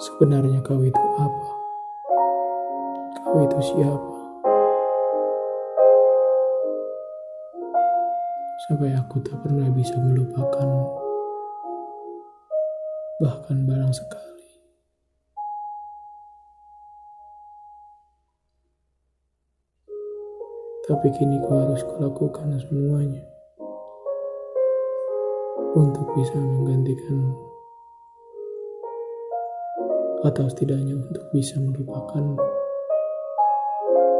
Sebenarnya kau itu apa? Kau itu siapa? Sampai aku tak pernah bisa melupakanmu. Bahkan barang sekali. Tapi kini ku harus kulakukan semuanya untuk bisa menggantikanmu atau setidaknya untuk bisa melupakan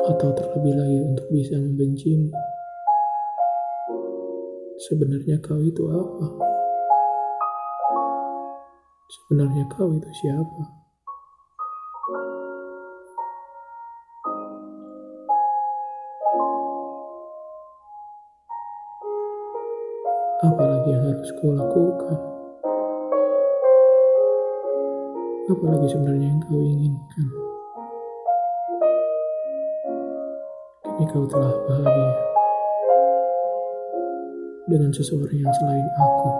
atau terlebih lagi untuk bisa membencimu. Sebenarnya kau itu apa? Sebenarnya kau itu siapa? Apalagi yang harus kau lakukan? Apalagi sebenarnya yang kau inginkan. Kini kau telah bahagia dengan seseorang yang selain aku.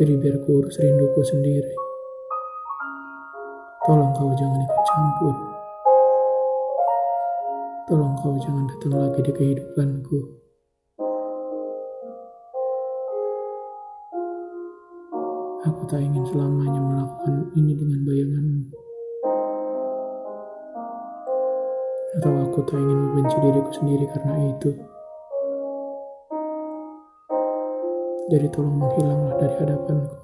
Jadi biar ku urus rinduku sendiri. Tolong kau jangan ikut campur. Tolong kau jangan datang lagi di kehidupanku. Aku tak ingin selamanya melakukan ini dengan bayanganmu. Atau aku tak ingin membenci diriku sendiri karena itu. Jadi tolong menghilanglah dari hadapanku.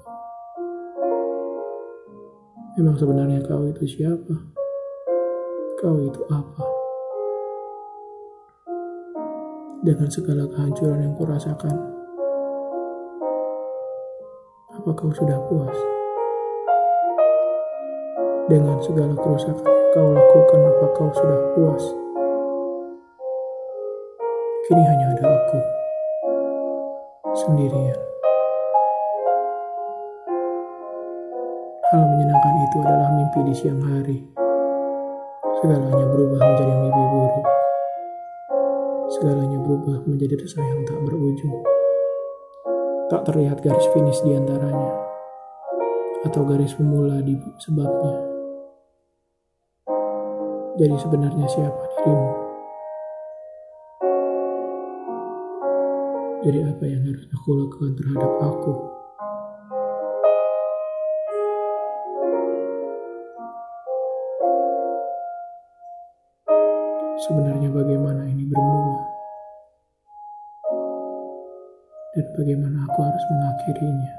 Memang sebenarnya kau itu siapa? Kau itu apa? Dengan segala kehancuran yang kurasakan, apa kau sudah puas? Dengan segala kerusakan yang kau lakukan, apa kau sudah puas? Kini hanya ada aku, sendirian. Hal menyenangkan itu adalah mimpi di siang hari. Segalanya berubah menjadi mimpi buruk. Segalanya berubah menjadi resah yang tak berujung. Tak terlihat garis finish di antaranya, atau garis pemula di sebabnya. Jadi sebenarnya siapa dirimu? Jadi apa yang harus aku lakukan terhadap aku? Sebenarnya bagaimana ini bermula? Dan bagaimana aku harus mengakhirinya.